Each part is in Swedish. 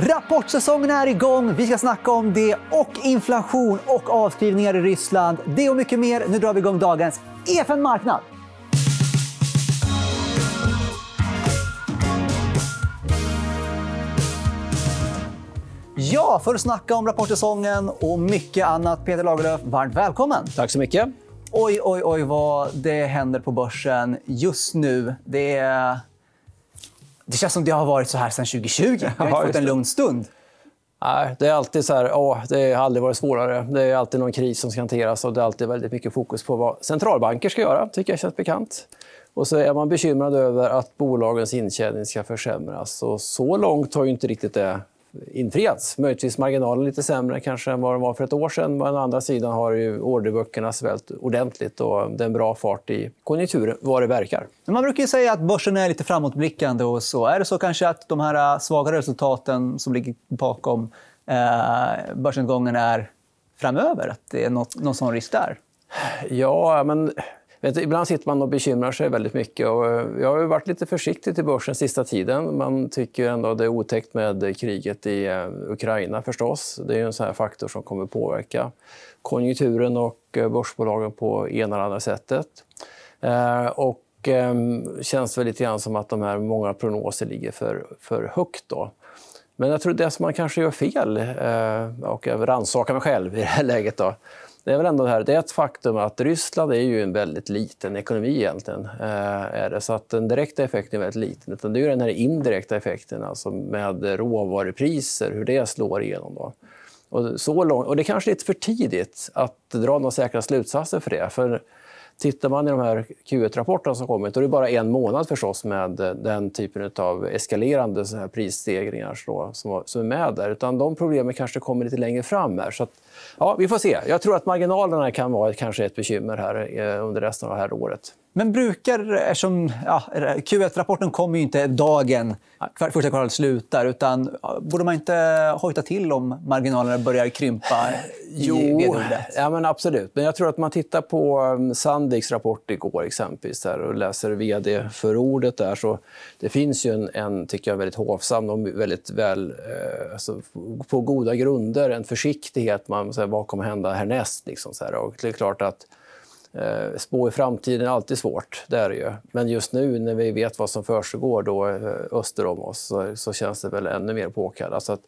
Rapportsäsongen är igång. Vi ska snacka om det och inflation och avskrivningar i Ryssland. Det och mycket mer. Nu drar vi igång dagens EFN Marknad. Ja, för att snacka om rapportsäsongen och mycket annat. Peter Lagerlöf, varmt välkommen. Tack så mycket. Oj, oj, oj vad det händer på börsen just nu. Det, är... det känns som det har varit så här sedan 2020. Vi har inte fått en lugn stund. Nej, det är alltid så här, åh, det har aldrig varit svårare. Det är alltid någon kris som ska hanteras och det är alltid väldigt mycket fokus på vad centralbanker ska göra. tycker jag känns bekant. Och så är man bekymrad över att bolagens intjäning ska försämras. Och så långt har inte riktigt det infriats. Möjligtvis marginalen lite sämre kanske än vad den var för ett år sedan. Men å andra sidan har ju orderböckerna svällt ordentligt och det är en bra fart i konjunkturen vad det verkar. Man brukar säga att börsen är lite framåtblickande. Och så. Är det så kanske att de här svaga resultaten som ligger bakom eh, börsnedgången är framöver? Att det är något, någon sån risk där? Ja, men Vet, ibland sitter man och bekymrar sig väldigt mycket. Och eh, jag har varit lite försiktig till börsen sista tiden. Man tycker ändå att det är otäckt med kriget i eh, Ukraina förstås. Det är en sån här faktor som kommer påverka konjunkturen och eh, börsbolagen på ena eller andra sättet. Och det känns väl lite grann som att de här många prognoser ligger för, för högt. Då. Men jag tror det som man kanske gör fel, och jag rannsakar mig själv i det här läget, då, det är väl ändå det här, det är ett faktum att Ryssland är ju en väldigt liten ekonomi egentligen. Eh, är det. Så att den direkta effekten är väldigt liten. Utan det är den här indirekta effekten alltså med råvarupriser, hur det slår igenom. Då. Och, så lång, och det är kanske lite för tidigt att dra några säkra slutsatser för det. För Tittar man i de här Q1-rapporterna som kommit, då är det bara en månad förstås med eh, den typen av eskalerande så här prisstegringar som är med där. Utan de problemen kanske kommer lite längre fram. Här. Så att, ja, vi får se. Jag tror att marginalerna kan vara kanske ett bekymmer här eh, under resten av det här året. Men brukar, eftersom ja, Q1-rapporten kommer ju inte dagen första kvartalet slutar, utan borde man inte hojta till om marginalerna börjar krympa jo, ja, men absolut. Men jag tror att man tittar på um, Sandviks rapport igår exempelvis där, och läser vd-förordet där så det finns ju en, en tycker jag, väldigt hovsam och väldigt väl, eh, alltså, på goda grunder en försiktighet. Man, så här, vad kommer hända härnäst? Liksom, så här. Och det är klart att Eh, Eh, spå i framtiden är alltid svårt, det är det ju. Men just nu när vi vet vad som försiggår då eh, öster om oss så, så känns det väl ännu mer påkallat. Så att,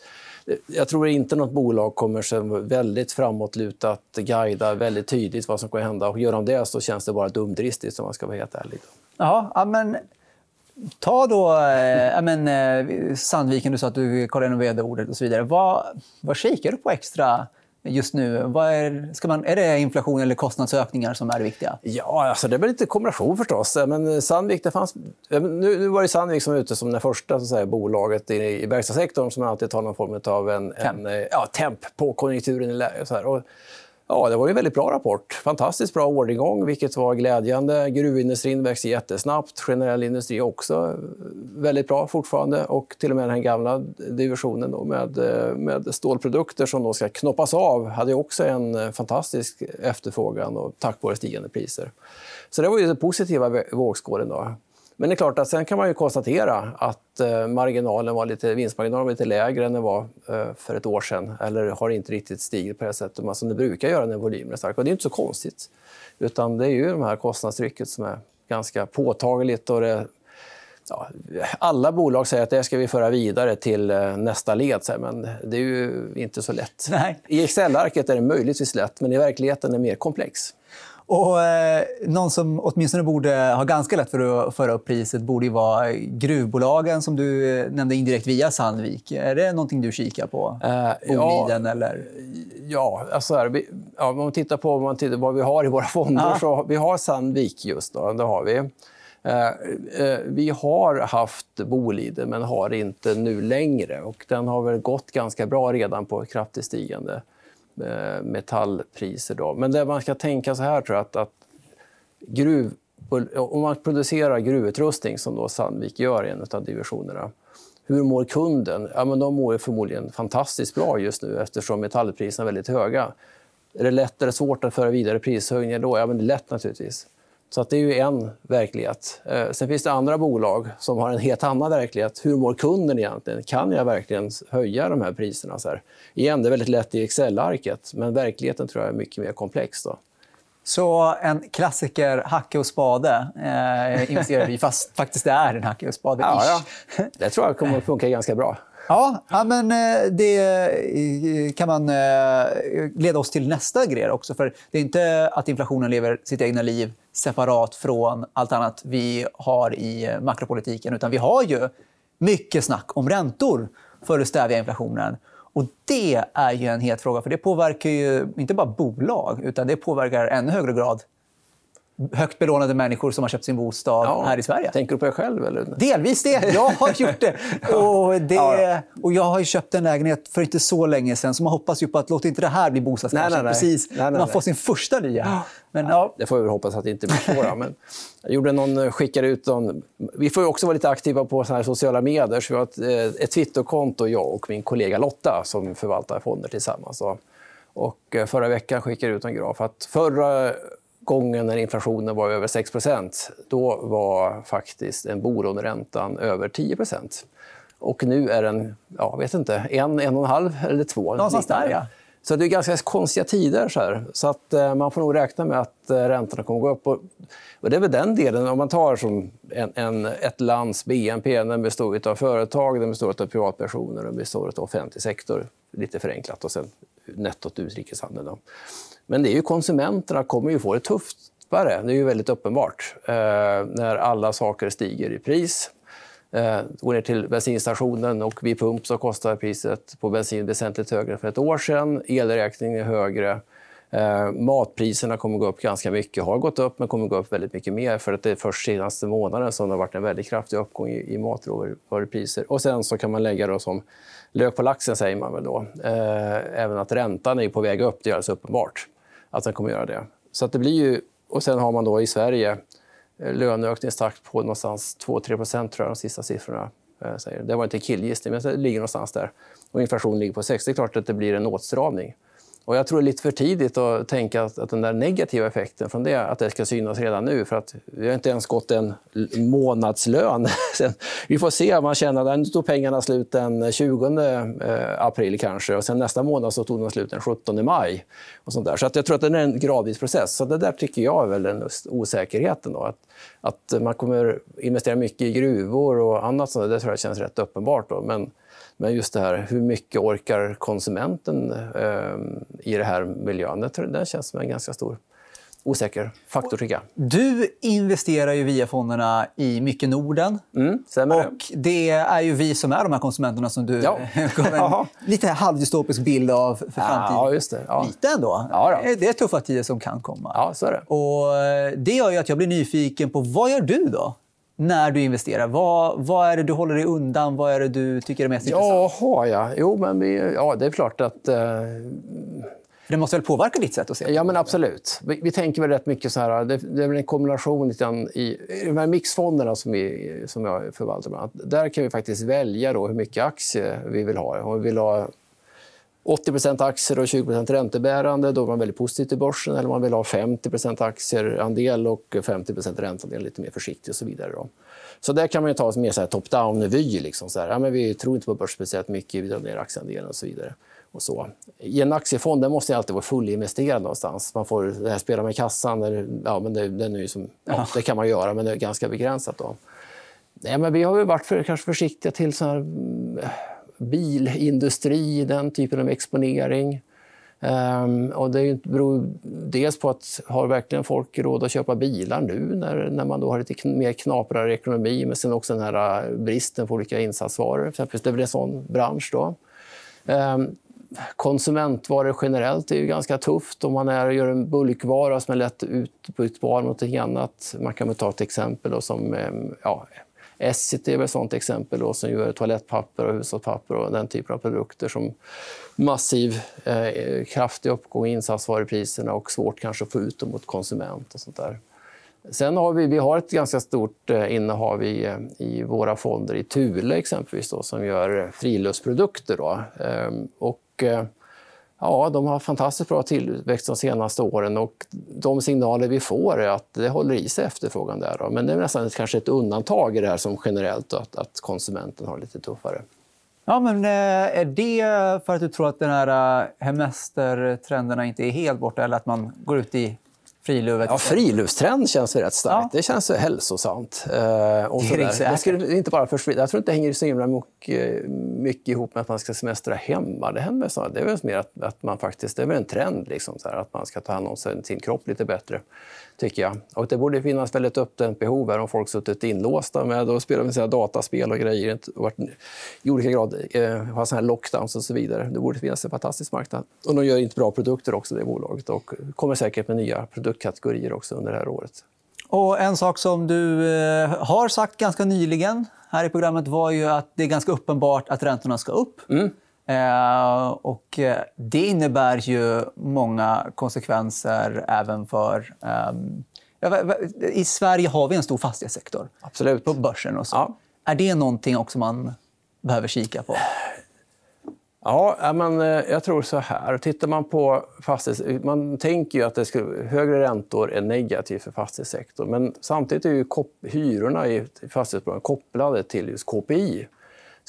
eh, jag tror inte något bolag kommer sen väldigt framåtlutat guida väldigt tydligt vad som kommer hända. Och gör de det så känns det bara dumdristigt om man ska vara helt ärlig. Ja, men Ta då eh, men, eh, Sandviken, du sa att du kollade igenom vd-ordet och så vidare. Vad, vad kikar du på extra just nu? Vad är, ska man, är det inflation eller kostnadsökningar som är det viktiga? Ja, alltså det är väl lite kombination förstås. Men Sandvik, det fanns, nu, nu var det Sandvik som var ute som det första så säga, bolaget i, i verkstadssektorn som alltid tar någon form av en, temp. en ja, temp på konjunkturen. Så här. Och Ja, det var en väldigt bra rapport. Fantastiskt bra orderingång, vilket var glädjande. Gruvindustrin växer jättesnabbt. Generell industri också väldigt bra fortfarande. Och till och med den gamla divisionen då med, med stålprodukter som då ska knoppas av hade också en fantastisk efterfrågan och tack vare stigande priser. Så det var ju den positiva vågskålen. Då. Men det är klart att sen kan man ju konstatera att eh, marginalen var lite, vinstmarginalen var lite lägre än den var eh, för ett år sedan. Eller har inte riktigt stigit på det sättet som det brukar göra när volymen är stark. Och det är inte så konstigt. Utan det är ju det här kostnadstrycket som är ganska påtagligt. Och det, ja, alla bolag säger att det ska vi föra vidare till eh, nästa led. Men det är ju inte så lätt. Nej. I Excel-arket är det möjligtvis lätt, men i verkligheten är det mer komplex. Och, eh, någon som åtminstone borde ha ganska lätt för att föra upp priset borde vara gruvbolagen som du eh, nämnde indirekt via Sandvik. Är det någonting du kikar på? Uh, Boliden, ja, eller? Ja, alltså här, vi, ja, om man tittar på vad, man tittar, vad vi har i våra fonder ja. så vi har Sandvik just då. Det har vi. Uh, uh, vi har haft Boliden, men har inte nu längre. Och den har väl gått ganska bra redan på kraftigt stigande Eh, Eh, metallpriser. Då. Men det man ska tänka så här tror jag att, att gruv, om man producerar gruvutrustning som då Sandvik gör i en av divisionerna. Hur mår kunden? Ja, men de mår förmodligen fantastiskt bra just nu eftersom metallpriserna är väldigt höga. Är det lätt eller svårt att föra vidare prishöjningar då? Ja, men det är lätt naturligtvis. Så att det är ju en verklighet. Eh, sen finns det andra bolag som har en helt annan verklighet. Hur mår kunden egentligen? Kan jag verkligen höja de här priserna? Så här? Igen, det är väldigt lätt i Excel-arket, men verkligheten tror jag är mycket mer komplex. Då. Så en klassiker, hacke och spade, eh, investerar vi fast faktiskt det är en hacke och spade ja, ja. Det tror jag kommer att funka ganska bra. Ja, ja men eh, det eh, kan man eh, leda oss till nästa grej också. För Det är inte att inflationen lever sitt egna liv separat från allt annat vi har i makropolitiken. Utan vi har ju mycket snack om räntor för att stävja inflationen. Och Det är ju en het fråga. för Det påverkar ju inte bara bolag, utan det påverkar i ännu högre grad högt belånade människor som har köpt sin bostad ja. här i Sverige. Tänker du på dig själv? Eller? Delvis det. Jag har gjort det. Och, det och jag har köpt en lägenhet för inte så länge sen så man hoppas ju på att låt inte det här bli bostadsmarknaden precis man får sin första nya. Men, ja. Det får vi hoppas att det inte blir så. Men jag gjorde någon, eh, skickade ut någon... Vi får också vara lite aktiva på såna sociala medier. Så vi har ett, eh, ett Twitterkonto, jag och min kollega Lotta, som förvaltar fonder tillsammans. Och eh, förra veckan skickade jag ut en graf. Att förra gången när inflationen var över 6% då var faktiskt en bolåneräntan över 10 Och nu är den, ja, vet inte, en, en och en halv eller två. Någonstans där, ja. Så det är ganska konstiga tider. Så, här. så att, eh, man får nog räkna med att eh, räntorna kommer att gå upp. Och, och det är väl den delen. Om man tar som en, en, ett lands BNP, den består av företag, den består av privatpersoner, den består av offentlig sektor. Lite förenklat. Och sen nettot utrikeshandeln. Då. Men det är ju konsumenterna kommer ju få det tuffare. Det är ju väldigt uppenbart. Eh, när alla saker stiger i pris. Eh, går ner till bensinstationen och vid pump så kostar priset på bensin väsentligt högre för ett år sedan. Elräkningen är högre. Eh, matpriserna kommer att gå upp ganska mycket. har gått upp, men kommer att gå upp väldigt mycket mer. för att Det är först senaste månaden som det har varit en väldigt kraftig uppgång i, i matvarupriser. Och sen så kan man lägga då som lök på laxen, säger man väl då. Eh, även att räntan är på väg upp, det är alldeles uppenbart att den kommer att göra det. Så att det blir ju, och sen har man då i Sverige eh, löneökningstakt på någonstans 2-3 procent, tror jag de sista siffrorna eh, säger. Det var inte killgissning, men det ligger någonstans där. Och inflationen ligger på 6. Det är klart att det blir en åtstramning. Och jag tror det är lite för tidigt att tänka att, att den där negativa effekten från det att det ska synas redan nu. För att vi har inte ens gått en månadslön. vi får se. om Man känner att nu tog pengarna slut den 20 eh, april kanske. Och sen nästa månad så tog de slut den 17 maj. Och sånt där. Så att jag tror att det är en gradvis process. Så det där tycker jag är väl den osäkerheten. Då. Att, att man kommer investera mycket i gruvor och annat sånt, det tror jag känns rätt uppenbart. Då. Men men just det här, hur mycket orkar konsumenten eh, i den här miljön? Det, det känns som en ganska stor osäker faktor, tycker jag. Du investerar ju via fonderna i mycket Norden. Mm, och det är ju vi som är de här konsumenterna som du ja. gav en lite halvdystopisk bild av för framtiden. Ja, just det. Ja. Lite ändå. Ja, det är tuffa tider som kan komma. Ja, så är det. Och eh, det gör ju att jag blir nyfiken på vad gör du då? När du investerar? Vad, vad är det du håller dig undan? Vad är det du tycker är mest intressant? Jaha, ja. Jo, men vi, ja, det är klart att... Eh... Det måste väl påverka ditt sätt att se Ja, men absolut. Vi, vi tänker väl rätt mycket så här... Det, det är väl en kombination i, i de här mixfonderna som, vi, som jag förvaltar. Bland annat, där kan vi faktiskt välja då hur mycket aktier vi vill ha. Om vi vill ha 80% aktier och 20% räntebärande, då är man väldigt positiv till börsen. Eller man vill ha 50% aktieandel och 50% ränteandel, lite mer försiktig och så vidare. Då. Så där kan man ta en mer top-down-vy. Liksom, ja, vi tror inte på börs speciellt mycket, vi drar ner aktieandelen och så vidare. Och så. I en aktiefond där måste jag alltid vara fullinvesterad någonstans. Man får det här spela med kassan. Där, ja, men det, den är som, ja, det kan man göra, men det är ganska begränsat. Då. Nej, men vi har varit för, kanske försiktiga till så här, bilindustri, den typen av exponering. Um, och det beror dels på att har verkligen folk råd att köpa bilar nu när, när man då har lite mer knaprare ekonomi, men sen också den här eh, bristen på olika insatsvaror. Exempelvis, det är väl en sån bransch. Då. Um, konsumentvaror generellt är ju ganska tufft. Om man är, gör en bulkvara som är lätt utbytbar mot något annat. Man kan ta ett exempel då, som ehm, ja, Essity är ett sånt exempel då, som gör toalettpapper och hushållspapper och den typen av produkter som massiv eh, kraftig uppgång i insatsvarupriserna och svårt kanske att få ut dem mot konsument. och sånt där. Sen har vi, vi har ett ganska stort eh, innehav i, eh, i våra fonder i Thule exempelvis då, som gör friluftsprodukter. Då. Ehm, och, eh, Ja, de har fantastiskt bra tillväxt de senaste åren och de signaler vi får är att det håller i sig efterfrågan där. Då. Men det är nästan kanske ett undantag i det här som generellt, att, att konsumenten har lite tuffare. Ja, men eh, är det för att du tror att den här eh, hemestertrenderna inte är helt borta eller att man går ut i friluvet? Ja, friluftstrend känns rätt starkt. Ja. Det känns hälsosamt. Eh, och det skulle inte bara försvinna. Jag tror inte det hänger så himla mycket, mycket ihop med att man ska semestra hemma. Det, händer det är väl mer att, att man faktiskt, det är väl en trend liksom, så här, att man ska ta hand om sin kropp lite bättre tycker jag. Och det borde finnas väldigt uppdämt behov här om folk suttit inlåsta med och spelat med dataspel och grejer och varit i olika grad eh, har såna här lockdowns och så vidare. Det borde finnas en fantastisk marknad. Och de gör inte bra produkter också, det bolaget, och kommer säkert med nya produktkategorier också under det här året. Och en sak som du eh, har sagt ganska nyligen här i programmet var ju att det är ganska uppenbart att räntorna ska upp. Mm. Eh, och eh, det innebär ju många konsekvenser även för... Eh, I Sverige har vi en stor fastighetssektor Absolut. på börsen. Och så. Ja. Är det någonting också man behöver kika på? Ja, men jag tror så här. Tittar man på fastighets... Man tänker ju att det skulle... högre räntor är negativt för fastighetssektorn. Men samtidigt är ju hyrorna i fastighetsbolagen kopplade till just KPI.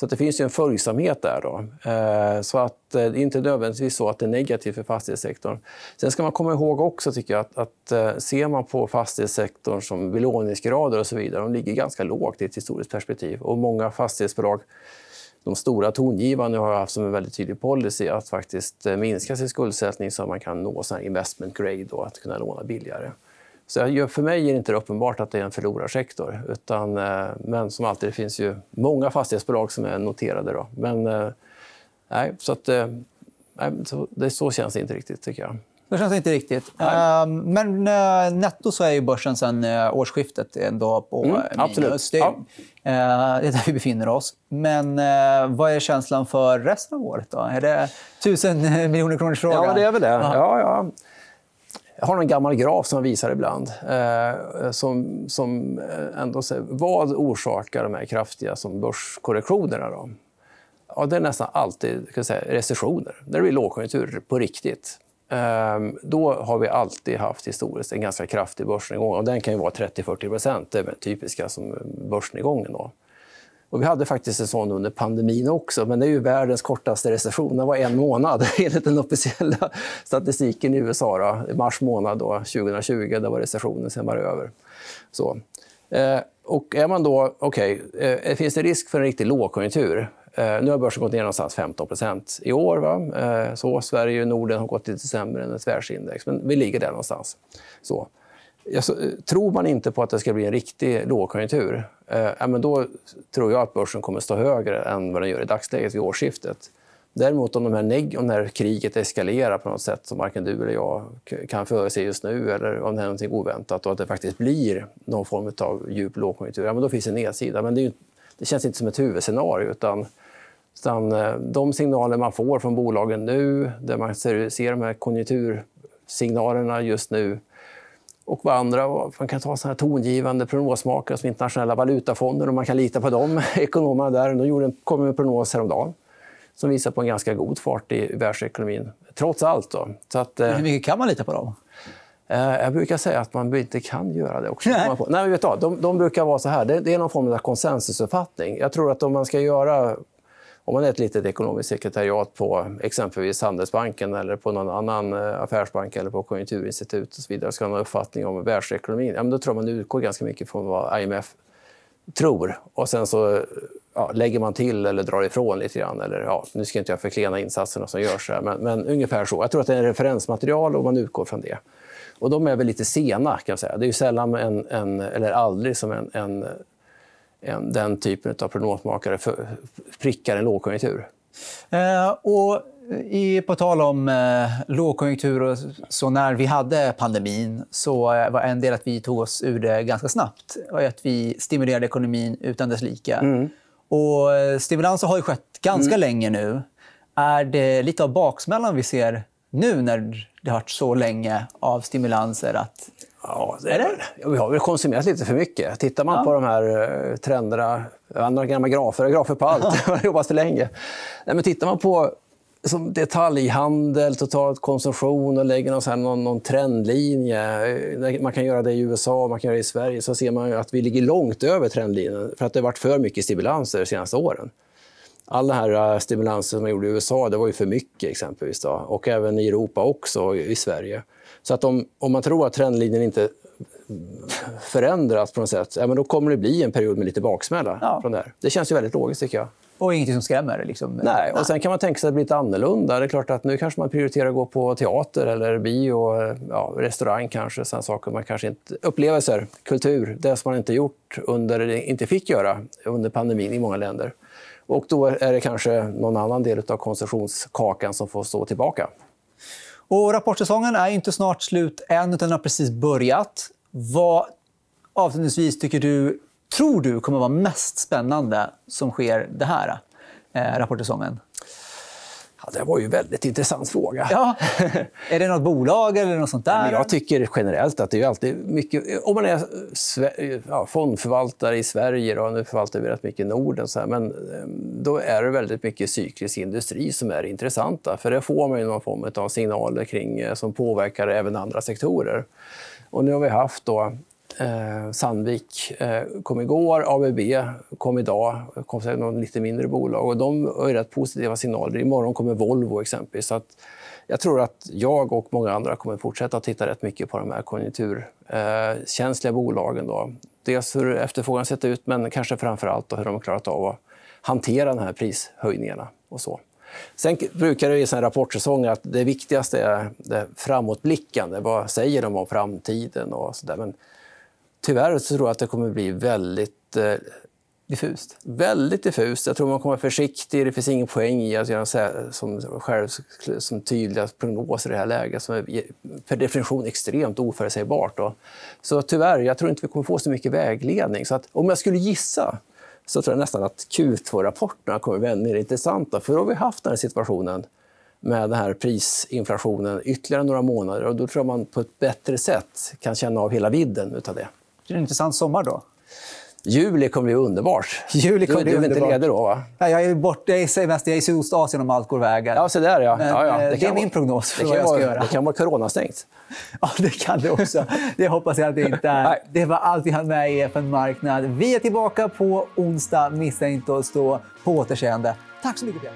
Så det finns ju en följsamhet där. Då. Eh, så att eh, det är inte nödvändigtvis så att det är negativt för fastighetssektorn. Sen ska man komma ihåg också tycker jag, att, att eh, ser man på fastighetssektorn som belåningsgrader och så vidare, de ligger ganska lågt i ett historiskt perspektiv. Och många fastighetsbolag de stora tongivande har haft som en väldigt tydlig policy att faktiskt minska sin skuldsättning så att man kan nå investment grade och att kunna låna billigare. Så för mig är det inte uppenbart att det är en förlorarsektor. Utan, eh, men som alltid, det finns ju många fastighetsbolag som är noterade. Då. Men eh, nej, så att, eh, nej, så, det, så känns det inte riktigt, tycker jag. Det känns inte riktigt. Nej. Men netto så är ju börsen sen årsskiftet ändå på mm, minus. Det, ja. det är där vi befinner oss. Men vad är känslan för resten av året? Då? Är det tusen miljoner kronors fråga? Ja, det är väl det. Ja, ja. Jag har en gammal graf som jag visar ibland eh, som, som eh, ändå säger vad orsakar de här kraftiga som börskorrektionerna. Då? Ja, det är nästan alltid kan säga, recessioner, när det blir lågkonjunktur på riktigt. Eh, då har vi alltid haft historiskt en ganska kraftig börsnedgång. Och den kan ju vara 30-40 Det är den typiska som eh, börsnedgången. Då. Och vi hade faktiskt en sån under pandemin också, men det är ju världens kortaste recession. Den var en månad enligt den officiella statistiken i USA. Då. I mars månad då, 2020 där var recessionen, sen var det över. Så. Eh, och är man då, okej, okay, eh, finns det risk för en riktig lågkonjunktur? Eh, nu har börsen gått ner någonstans 15% i år. Va? Eh, så Sverige och Norden har gått lite sämre än ett världsindex, men vi ligger där någonstans. Så. Alltså, tror man inte på att det ska bli en riktig lågkonjunktur, eh, men då tror jag att börsen kommer att stå högre än vad den gör i dagsläget vid årsskiftet. Däremot om, de här neg- om det här kriget eskalerar på något sätt som varken du eller jag kan förutse just nu eller om det är något oväntat och att det faktiskt blir någon form av djup lågkonjunktur, ja, men då finns det en nedsida. Men det, ju, det känns inte som ett huvudscenario. Utan, utan eh, de signaler man får från bolagen nu, där man ser, ser de här konjunktursignalerna just nu och vad andra, man kan ta såna här tongivande prognosmakare som Internationella valutafonden och man kan lita på dem, ekonomerna där. De gjorde en, kom med en prognos häromdagen som visar på en ganska god fart i världsekonomin, trots allt. Då. Så att, eh, Hur mycket kan man lita på dem? Eh, jag brukar säga att man inte kan göra det. också. Nej. Nej, vet du, de, de brukar vara så här. Det, det är någon form av konsensusuppfattning. Jag tror att om man ska göra om man är ett litet ekonomiskt sekretariat på exempelvis Handelsbanken eller på någon annan eh, affärsbank eller på Konjunkturinstitut och så vidare ska ha en uppfattning om världsekonomin, ja, men då tror man utgår ganska mycket från vad IMF tror. Och sen så ja, lägger man till eller drar ifrån lite grann. Eller, ja, nu ska inte jag förklena insatserna som görs här, men, men ungefär så. Jag tror att det är referensmaterial och man utgår från det. Och de är väl lite sena, kan jag säga. Det är ju sällan, en, en, eller aldrig, som en en, den typen av prognosmakare för, prickar en lågkonjunktur. Eh, och i, på tal om eh, lågkonjunktur, och så när vi hade pandemin så eh, var en del att vi tog oss ur det ganska snabbt. Och att vi stimulerade ekonomin utan dess like. Mm. Och eh, stimulanser har ju skett ganska mm. länge nu. Är det lite av baksmällan vi ser nu när det har varit så länge av stimulanser att Ja, det är det? Vi har väl konsumerat lite för mycket. Tittar man ja. på de här uh, trenderna, andra gamla grafer, grafer på allt, jag har jobbat för länge. Nej, men tittar man på som detaljhandel, total konsumtion och lägger någon, här, någon, någon trendlinje. Man kan göra det i USA, man kan göra det i Sverige. Så ser man att vi ligger långt över trendlinjen för att det har varit för mycket stimulanser de senaste åren. All den här äh, stimulansen som man gjorde i USA det var ju för mycket exempelvis. Då. Och även i Europa också, i Sverige. Så att om, om man tror att trendlinjen inte förändras på något sätt, ja, men då kommer det bli en period med lite baksmälla. Ja. Från det, det känns ju väldigt logiskt tycker jag. Och ingenting som skrämmer? Liksom. Nej, och sen kan man tänka sig att det blir lite annorlunda. Det är klart att nu kanske man prioriterar att gå på teater eller bio, ja, restaurang kanske. Sen saker man kanske inte... Upplevelser, kultur, det som man inte gjort under, inte fick göra under pandemin i många länder. Och då är det kanske någon annan del av konsumtionskakan som får stå tillbaka. Och rapportsäsongen är inte snart slut än, utan den har precis börjat. Vad avslutningsvis tycker du, tror du kommer att vara mest spännande som sker det här eh, rapportsäsongen? Ja, det var ju en väldigt intressant fråga. Ja. Är det nåt bolag eller något sånt där? jag tycker generellt att det är alltid mycket... Om man är ja, fondförvaltare i Sverige, då, nu förvaltar vi rätt mycket i Norden, så här, men ehm, då är det väldigt mycket cyklisk industri som är intressanta. För det får man ju någon form av signaler kring eh, som påverkar även andra sektorer. Och nu har vi haft då Eh, Sandvik eh, kom igår, ABB kom idag, kom någon lite mindre bolag. Och de har rätt positiva signaler. Imorgon kommer Volvo exempelvis. Så att jag tror att jag och många andra kommer fortsätta att titta rätt mycket på de här konjunkturkänsliga eh, bolagen. Då. Dels hur efterfrågan sett ut, men kanske framför allt hur de har klarat av att hantera de här prishöjningarna. och så. Sen brukar det i en rapportsäsonger att det viktigaste är det framåtblickande. Vad säger de om framtiden? och så där. Men tyvärr så tror jag att det kommer bli väldigt eh, diffust. Väldigt diffust. Jag tror man kommer vara försiktig. Det finns ingen poäng i att göra som, själv, som tydliga prognoser i det här läget som är per definition extremt oförutsägbart. Då. Så tyvärr, jag tror inte vi kommer få så mycket vägledning. Så att, om jag skulle gissa så tror jag nästan att Q2-rapporterna kommer bli ännu mer intressanta. För då har vi haft den här situationen med den här prisinflationen ytterligare några månader. Och då tror jag man på ett bättre sätt kan känna av hela vidden av det. Det är en intressant sommar då. Juli kommer bli underbart. Juli kommer du, bli du är inte ledig då? Va? Ja, jag är borta i semester. Jag är i Sydostasien om allt går vägen. Ja, så där, ja. Men, ja, ja. Det, eh, det är min prognos för det vad jag ska vara, göra. Det kan vara coronastängt. Ja, det kan det också. Det hoppas jag att det inte är. Det var allt vi hann med i FN Marknad. Vi är tillbaka på onsdag. Missa inte att stå på återseende. Tack så mycket, Peter.